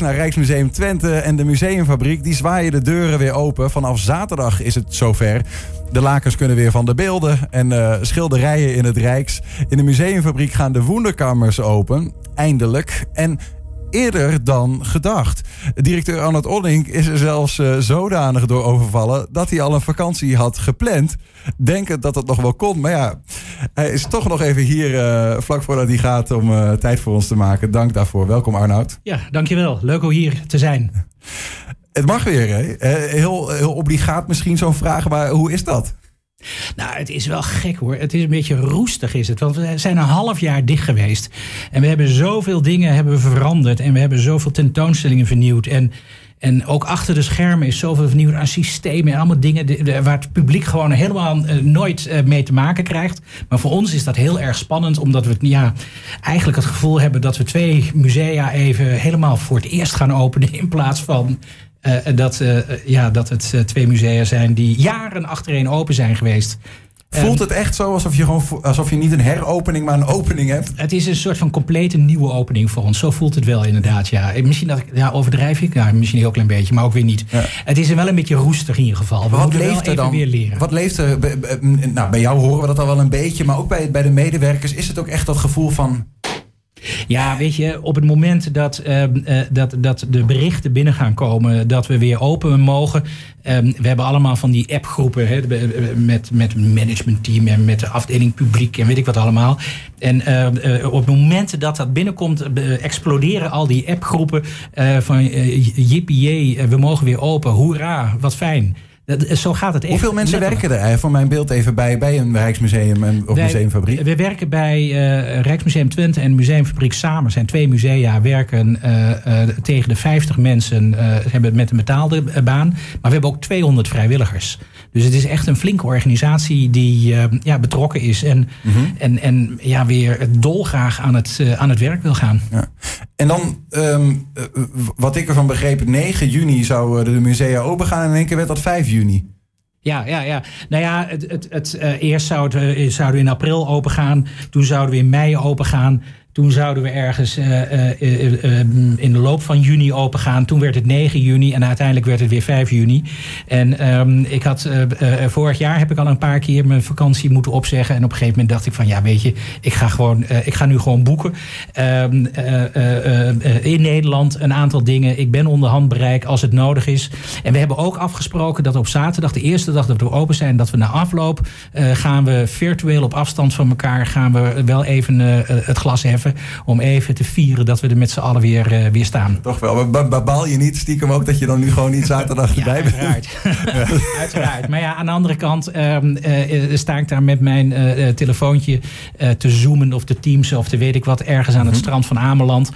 Naar Rijksmuseum Twente en de Museumfabriek. Die zwaaien de deuren weer open. Vanaf zaterdag is het zover. De lakens kunnen weer van de beelden en uh, schilderijen in het Rijks. In de Museumfabriek gaan de woenderkammers open. Eindelijk. En eerder dan gedacht. Directeur Arnold Olling is er zelfs uh, zodanig door overvallen dat hij al een vakantie had gepland. Denkend dat het nog wel kon. Maar ja, hij is toch nog even hier uh, vlak voordat hij gaat om uh, tijd voor ons te maken. Dank daarvoor. Welkom Arnoud. Ja, dankjewel. Leuk om hier te zijn. Het mag weer, hè? Heel, heel obligaat misschien zo'n vraag, maar hoe is dat? Nou, het is wel gek hoor. Het is een beetje roestig is het. Want we zijn een half jaar dicht geweest. En we hebben zoveel dingen hebben we veranderd. En we hebben zoveel tentoonstellingen vernieuwd. En, en ook achter de schermen is zoveel vernieuwd aan systemen. En allemaal dingen waar het publiek gewoon helemaal uh, nooit uh, mee te maken krijgt. Maar voor ons is dat heel erg spannend. Omdat we ja, eigenlijk het gevoel hebben dat we twee musea even helemaal voor het eerst gaan openen. In plaats van uh, dat, ja, dat het twee musea zijn die jaren achtereen open zijn geweest. Voelt het echt zo alsof je, gewoon, alsof je niet een heropening, maar een opening hebt? Het is een soort van complete nieuwe opening voor ons. Zo voelt het wel inderdaad, ja. Misschien dat, ja, overdrijf ik, ja, misschien heel klein beetje, maar ook weer niet. Ja. Het is wel een beetje roestig in ieder geval. We wat leeft er dan? Weer leren. Wat leeft er? Nou, bij jou horen we dat al wel een beetje, maar ook bij, bij de medewerkers is het ook echt dat gevoel van ja, weet je, op het moment dat, uh, dat, dat de berichten binnen gaan komen dat we weer open mogen. Uh, we hebben allemaal van die appgroepen met, met managementteam en met de afdeling publiek en weet ik wat allemaal. En uh, op het moment dat dat binnenkomt, exploderen al die appgroepen van jippie, we mogen weer open, hoera, wat fijn. Dat, zo gaat het echt. Hoeveel mensen werken er voor mijn beeld even bij, bij een Rijksmuseum en, of Wij, Museumfabriek? We werken bij uh, Rijksmuseum Twente en Museumfabriek samen. zijn twee musea, werken uh, uh, tegen de 50 mensen hebben met een betaalde baan. Maar we hebben ook 200 vrijwilligers. Dus het is echt een flinke organisatie die ja, betrokken is. En, mm -hmm. en, en ja, weer dolgraag aan het, aan het werk wil gaan. Ja. En dan, um, wat ik ervan begreep, 9 juni zouden de musea open gaan. En in één keer werd dat 5 juni. Ja, ja, ja. Nou ja, het, het, het, uh, eerst zouden, zouden we in april open gaan. Toen zouden we in mei open gaan. Toen zouden we ergens uh, uh, uh, in de loop van juni open gaan. Toen werd het 9 juni en uiteindelijk werd het weer 5 juni. En um, ik had vorig jaar heb ik al een paar keer mijn vakantie moeten opzeggen. En op een gegeven moment dacht ik van ja, weet je, ik ga, gewoon, ik ga nu gewoon boeken. Um, in Nederland een aantal dingen. Ik ben onder handbereik als het nodig is. En we hebben ook afgesproken dat op zaterdag, de eerste dag dat we open zijn, dat we na afloop gaan we virtueel op afstand van elkaar gaan we wel even het glas heffen om even te vieren dat we er met z'n allen weer, uh, weer staan. Toch wel. Maar baal je niet stiekem ook dat je dan nu gewoon niet zaterdag erbij bent? Uiteraard. uiteraard. Maar ja, aan de andere kant um, uh, sta ik daar met mijn telefoontje te zoomen of te teamsen of te weet ik wat ergens aan het mm-hmm. strand van Ameland.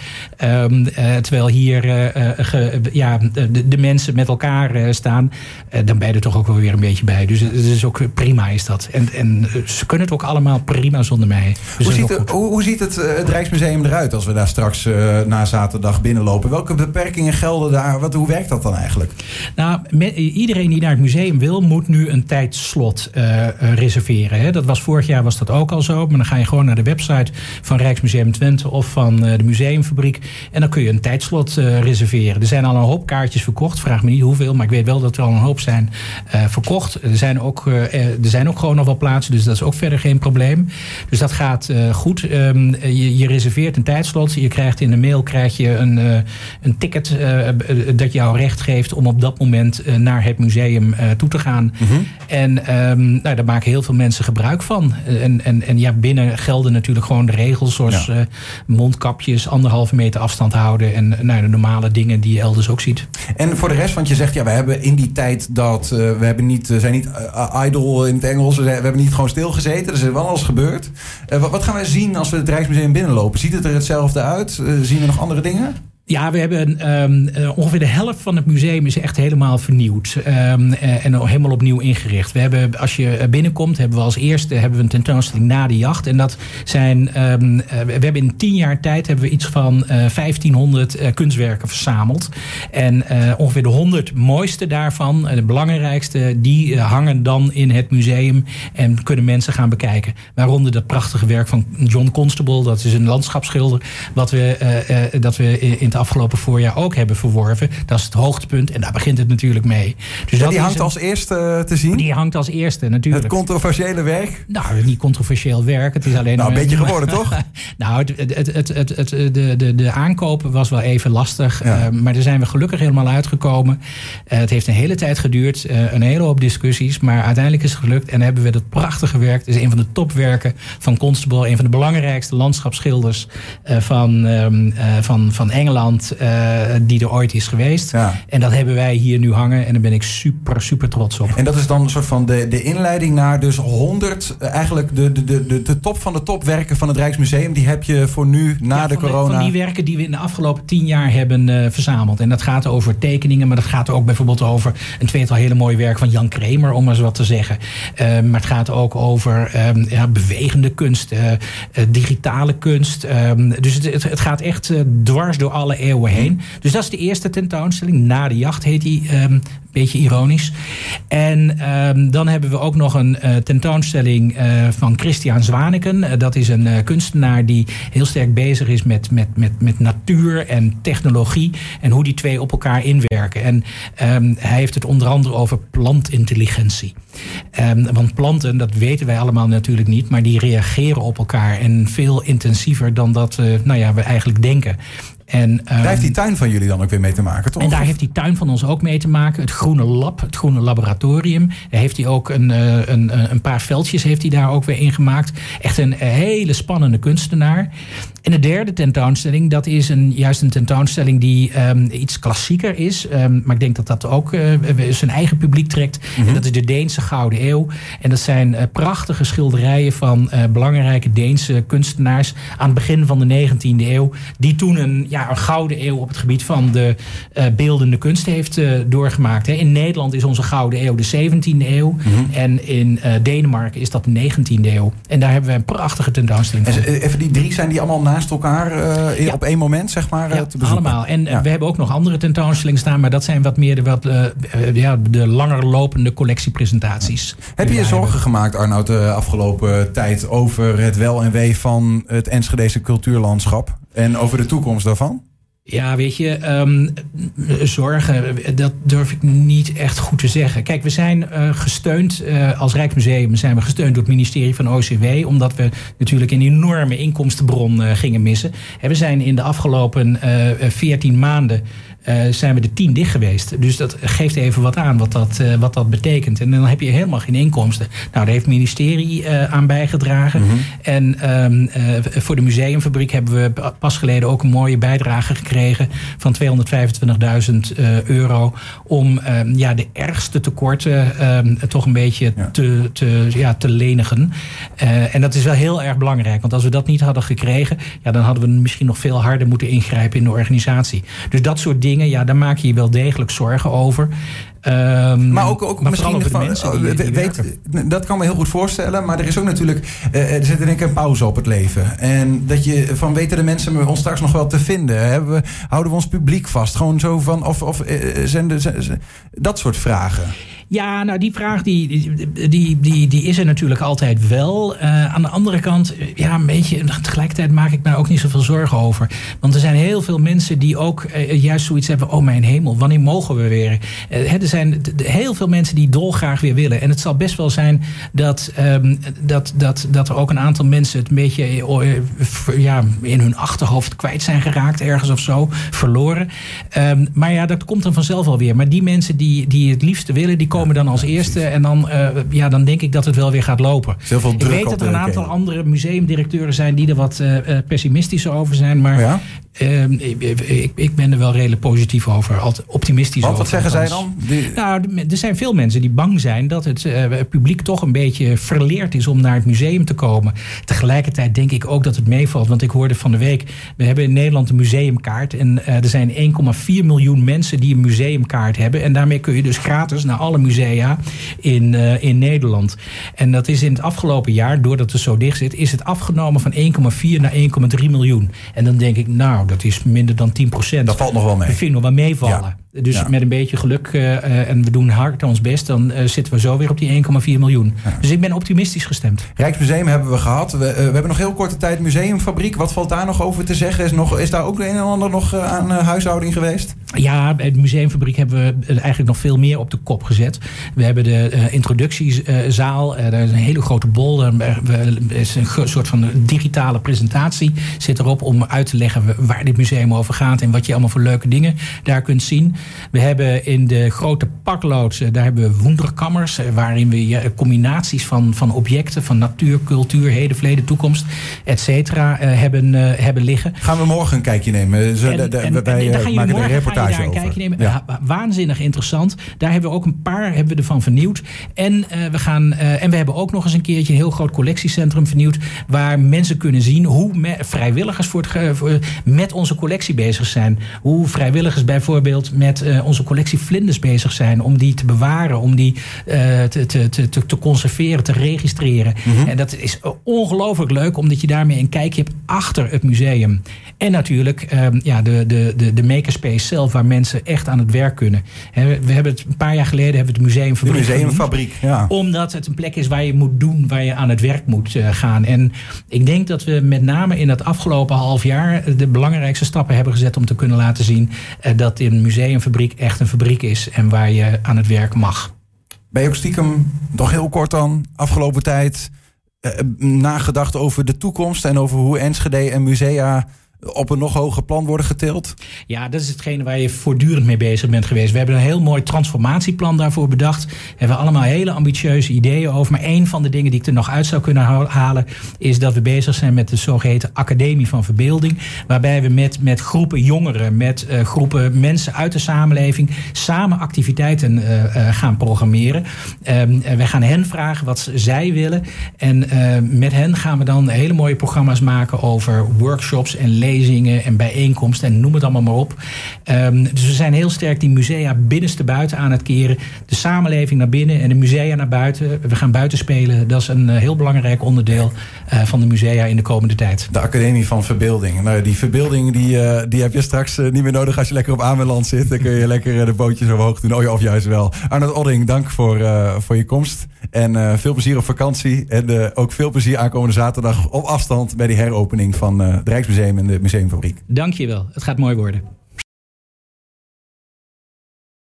Um, terwijl hier ge, ja, de, de, mensen met elkaar staan. dan ben je er toch ook wel weer een beetje bij. Dus het is ook prima is dat. En, en ze kunnen het ook allemaal prima zonder mij. Dus hoe, ziet het, hoe, hoe ziet het, het Rijksmuseum eruit als we daar straks uh, na zaterdag binnenlopen? Welke beperkingen gelden daar? Wat, hoe werkt dat dan eigenlijk? Nou, iedereen die naar het museum wil, moet nu een tijdslot uh, reserveren. Hè. Dat was vorig jaar was dat ook al zo. Maar dan ga je gewoon naar de website van Rijksmuseum Twente of van de Museumfabriek. En dan kun je een tijdslot reserveren. Er zijn al een hoop kaartjes verkocht. Vraag me niet hoeveel, maar ik weet wel dat er al een hoop zijn verkocht. Er zijn, ook, er zijn ook gewoon nog wel plaatsen, dus dat is ook verder geen probleem. Dus dat gaat goed. Um, je, je reserveert een tijdslot. Je krijgt in de mail krijg je een, uh, een ticket uh, dat jou recht geeft om op dat moment naar het museum toe te gaan. Mm -hmm. En um, nou, daar maken heel veel mensen gebruik van. En, en, en ja, binnen gelden natuurlijk gewoon de regels zoals ja. mondkapjes, anderhalve meter afstand houden en nou, de normale dingen die je elders ook ziet. En voor de rest, want je zegt ja, we hebben in die tijd dat we hebben niet, zijn niet idle in het Engels, we hebben niet gewoon stilgezeten. Er is wel alles gebeurd. wat, wat gaan wij zien als we het Rijksmuseum Ziet het er hetzelfde uit? Uh, zien we nog andere dingen? Ja, we hebben um, uh, ongeveer de helft van het museum is echt helemaal vernieuwd. Um, uh, en helemaal opnieuw ingericht. We hebben, als je binnenkomt, hebben we als eerste hebben we een tentoonstelling na de jacht. En dat zijn, um, uh, we hebben in tien jaar tijd hebben we iets van 1500 kunstwerken verzameld. En ongeveer de 100 mooiste daarvan, de belangrijkste, die hangen dan in het museum en kunnen mensen gaan bekijken. Waaronder dat prachtige werk van John Constable, dat is een landschapsschilder, wat we, dat we in afgelopen voorjaar ook hebben verworven. Dat is het hoogtepunt en daar begint het natuurlijk mee. Dus dat die hangt als eerste te zien? Die hangt als eerste natuurlijk. Het controversiële werk? Nou, niet controversieel werk. Het is alleen nou, een beetje geworden, toch? nou, het, het, het, het, de, de, de aankoop was wel even lastig. Ja. maar daar zijn we gelukkig helemaal uitgekomen. het heeft een hele tijd geduurd. een hele hoop discussies. Maar uiteindelijk is het gelukt. En hebben we dat prachtige werk. Het is een van de topwerken van Constable. Een van de belangrijkste landschapsschilders van, um, van, van Engeland. Die er ooit is geweest. Ja. En dat hebben wij hier nu hangen. En daar ben ik super, super trots op. En dat is dan een soort van de, de inleiding naar dus 100, eigenlijk de, de, de, de top van de topwerken van het Rijksmuseum. Die heb je voor nu, na de corona. van die werken die we in de afgelopen tien jaar hebben uh, verzameld. En dat gaat over tekeningen, maar dat gaat ook bijvoorbeeld over een tweetal hele mooie werken van Jan Kremer, om maar eens wat te zeggen. Uh, maar het gaat ook over um, ja, bewegende kunst, digitale kunst. Um, dus het, het, het, gaat echt dwars door alle eeuwen heen. Dus dat is de eerste tentoonstelling. Na de jacht heet die, um, beetje ironisch. En um, dan hebben we ook nog een uh, tentoonstelling uh, van Christian Zwaneken. Uh, dat is een kunstenaar die heel sterk bezig is met, met, met, met natuur en technologie. En hoe die twee op elkaar inwerken. En um, hij heeft het onder andere over plantintelligentie. Want planten, dat weten wij allemaal natuurlijk niet, maar die reageren op elkaar en veel intensiever dan dat nou ja, we eigenlijk denken. En, daar heeft die tuin van jullie dan ook weer mee te maken, toch? En daar heeft die tuin van ons ook mee te maken. Het groene lab, het groene laboratorium. Daar heeft hij ook een, een, een paar veldjes heeft hij daar ook weer in gemaakt. Echt een hele spannende kunstenaar. En de derde tentoonstelling, dat is een, juist een tentoonstelling die um, iets klassieker is. Um, maar ik denk dat dat ook uh, zijn eigen publiek trekt. Mm -hmm. En dat is de Deense Gouden Eeuw. En dat zijn uh, prachtige schilderijen van uh, belangrijke Deense kunstenaars aan het begin van de 19e eeuw. Die toen een, ja, een gouden eeuw op het gebied van de beeldende kunst heeft doorgemaakt. Hè. In Nederland is onze Gouden Eeuw de 17e eeuw. Mm -hmm. En in Denemarken is dat de 19e eeuw. En daar hebben we een prachtige tentoonstelling van. En even die drie, zijn die allemaal naast elkaar ja. op één moment, zeg maar, ja, te bezoeken. allemaal. En we hebben ook nog andere tentoonstellingen staan, maar dat zijn wat meer de, wat, ja, de langer lopende collectiepresentaties. Heb je je zorgen hebben. gemaakt, Arnoud, de afgelopen tijd over het wel en wee van het Enschedese cultuurlandschap en over de toekomst daarvan? Ja, weet je, um, zorgen, dat durf ik niet echt goed te zeggen. Kijk, we zijn uh, gesteund uh, als Rijksmuseum, zijn we gesteund door het ministerie van OCW, omdat we natuurlijk een enorme inkomstenbron uh, gingen missen. En we zijn in de afgelopen veertien maanden uh, zijn we de tien dicht geweest. Dus dat geeft even wat aan wat dat, uh, wat dat betekent. En dan heb je helemaal geen inkomsten. Nou, daar heeft het ministerie uh, aan bijgedragen. Mm -hmm. En um, voor de museumfabriek hebben we pas geleden ook een mooie bijdrage gekregen van 225.000 euro. Om um, ja, de ergste tekorten um, toch een beetje ja. te, te, ja, te lenigen. en dat is wel heel erg belangrijk. Want als we dat niet hadden gekregen, ja, dan hadden we misschien nog veel harder moeten ingrijpen in de organisatie. Dus dat soort dingen ja, daar maak je je wel degelijk zorgen over. Um, maar ook, ook maar misschien van, mensen die, die weet, dat kan me heel goed voorstellen. Maar er is ook natuurlijk, uh, er zit denk ik een pauze op het leven. En dat je van weten de mensen ons straks nog wel te vinden? Hebben we, houden we ons publiek vast? Gewoon zo van, of, of zijn de, zijn, dat soort vragen. Ja, nou die vraag die, die, die, die is er natuurlijk altijd wel. Uh, aan de andere kant, ja, een beetje, tegelijkertijd maak ik daar ook niet zoveel zorgen over. Want er zijn heel veel mensen die ook uh, juist zoiets hebben. Oh mijn hemel, wanneer mogen we weer? Er zijn heel veel mensen die dolgraag weer willen. En het zal best wel zijn dat, um, dat, dat, dat er ook een aantal mensen het een beetje ja, in hun achterhoofd kwijt zijn geraakt, ergens of zo, verloren. Um, maar ja, dat komt dan vanzelf alweer. Maar die mensen die, die het liefste willen, die komen dan als eerste. En dan, uh, ja, dan denk ik dat het wel weer gaat lopen. Ik weet dat er een aantal andere museumdirecteuren zijn die er wat uh, pessimistischer over zijn. Maar ja? Uh, ik, ik, ik, ben er wel redelijk positief over. Altijd optimistisch over. Wat zeggen zij dan? Die... Nou, er zijn veel mensen die bang zijn dat het publiek toch een beetje verleerd is om naar het museum te komen. Tegelijkertijd denk ik ook dat het meevalt. Want ik hoorde van de week, we hebben in Nederland een museumkaart. En er zijn 1,4 miljoen mensen die een museumkaart hebben. En daarmee kun je dus gratis naar alle musea in, uh, in Nederland. En dat is in het afgelopen jaar, doordat het zo dicht zit, is het afgenomen van 1,4 naar 1,3 miljoen. En dan denk ik, nou, dat is minder dan 10 procent. Dat valt nog wel mee. Dat vind ik nog wel meevallen. Ja. Dus met een beetje geluk uh, en we doen hard ons best, dan uh, zitten we zo weer op die 1,4 miljoen. Ja. Dus ik ben optimistisch gestemd. Rijksmuseum hebben we gehad. We, uh, we, hebben nog heel korte tijd museumfabriek. Wat valt daar nog over te zeggen? Is, nog, is daar ook een en ander nog aan huishouding geweest? Ja, bij de museumfabriek hebben we eigenlijk nog veel meer op de kop gezet. We hebben de introductiezaal. daar is een hele grote bol. Er is een soort van digitale presentatie zit erop om uit te leggen waar dit museum over gaat en wat je allemaal voor leuke dingen daar kunt zien. We hebben in de grote pakloods, daar hebben we wonderkammers, waarin we combinaties van, van objecten, van natuur, cultuur, heden, verleden, toekomst, et cetera, hebben, hebben liggen. Gaan we morgen een kijkje nemen? Zo, en, wij en, maken een reportage daar een kijkje nemen. Ja. Waanzinnig interessant. Daar hebben we ook een paar hebben we ervan vernieuwd. En, uh, we gaan, uh, en we hebben ook nog eens een keertje een heel groot collectiecentrum vernieuwd. Waar mensen kunnen zien hoe vrijwilligers voor het, voor, met onze collectie bezig zijn. Hoe vrijwilligers bijvoorbeeld met uh, onze collectie vlinders bezig zijn. Om die te bewaren, om die uh, te, te, te, te, conserveren, te registreren. Mm -hmm. En dat is ongelooflijk leuk, omdat je daarmee een kijkje hebt achter het museum. En natuurlijk um, ja, de, de, de, de makerspace zelf, waar mensen echt aan het werk kunnen. We hebben het een paar jaar geleden hebben we het museumfabriek. De museumfabriek, ja. Omdat het een plek is waar je moet doen, waar je aan het werk moet gaan. En ik denk dat we met name in het afgelopen half jaar de belangrijkste stappen hebben gezet om te kunnen laten zien dat een museumfabriek echt een fabriek is en waar je aan het werk mag. Ben je ook stiekem, nog heel kort dan, afgelopen tijd, uh, nagedacht over de toekomst en over hoe Enschede en musea op een nog hoger plan worden getild? Ja, dat is hetgene waar je voortdurend mee bezig bent geweest. We hebben een heel mooi transformatieplan daarvoor bedacht. We hebben allemaal hele ambitieuze ideeën over. Maar een van de dingen die ik er nog uit zou kunnen halen... is dat we bezig zijn met de zogeheten Academie van Verbeelding. Waarbij we met, met groepen jongeren, met uh, groepen mensen uit de samenleving... samen activiteiten uh, uh, gaan programmeren. Um, wij gaan hen vragen wat zij willen. En met hen gaan we dan hele mooie programma's maken over workshops en lezingen en bijeenkomsten en noem het allemaal maar op. Um, dus we zijn heel sterk die musea binnenste buiten aan het keren. De samenleving naar binnen en de musea naar buiten. We gaan buiten spelen. Dat is een uh, heel belangrijk onderdeel uh, van de musea in de komende tijd. De Academie van Verbeelding. Nou, die verbeelding die, uh, die heb je straks niet meer nodig als je lekker op Ameland zit. Dan kun je lekker de bootjes omhoog doen. Oh ja, of juist wel. Arnold Odding, dank voor, voor je komst. En veel plezier op vakantie. En ook veel plezier aankomende zaterdag op afstand bij die heropening van het Rijksmuseum en museumfabriek. Dank je. Het gaat mooi worden.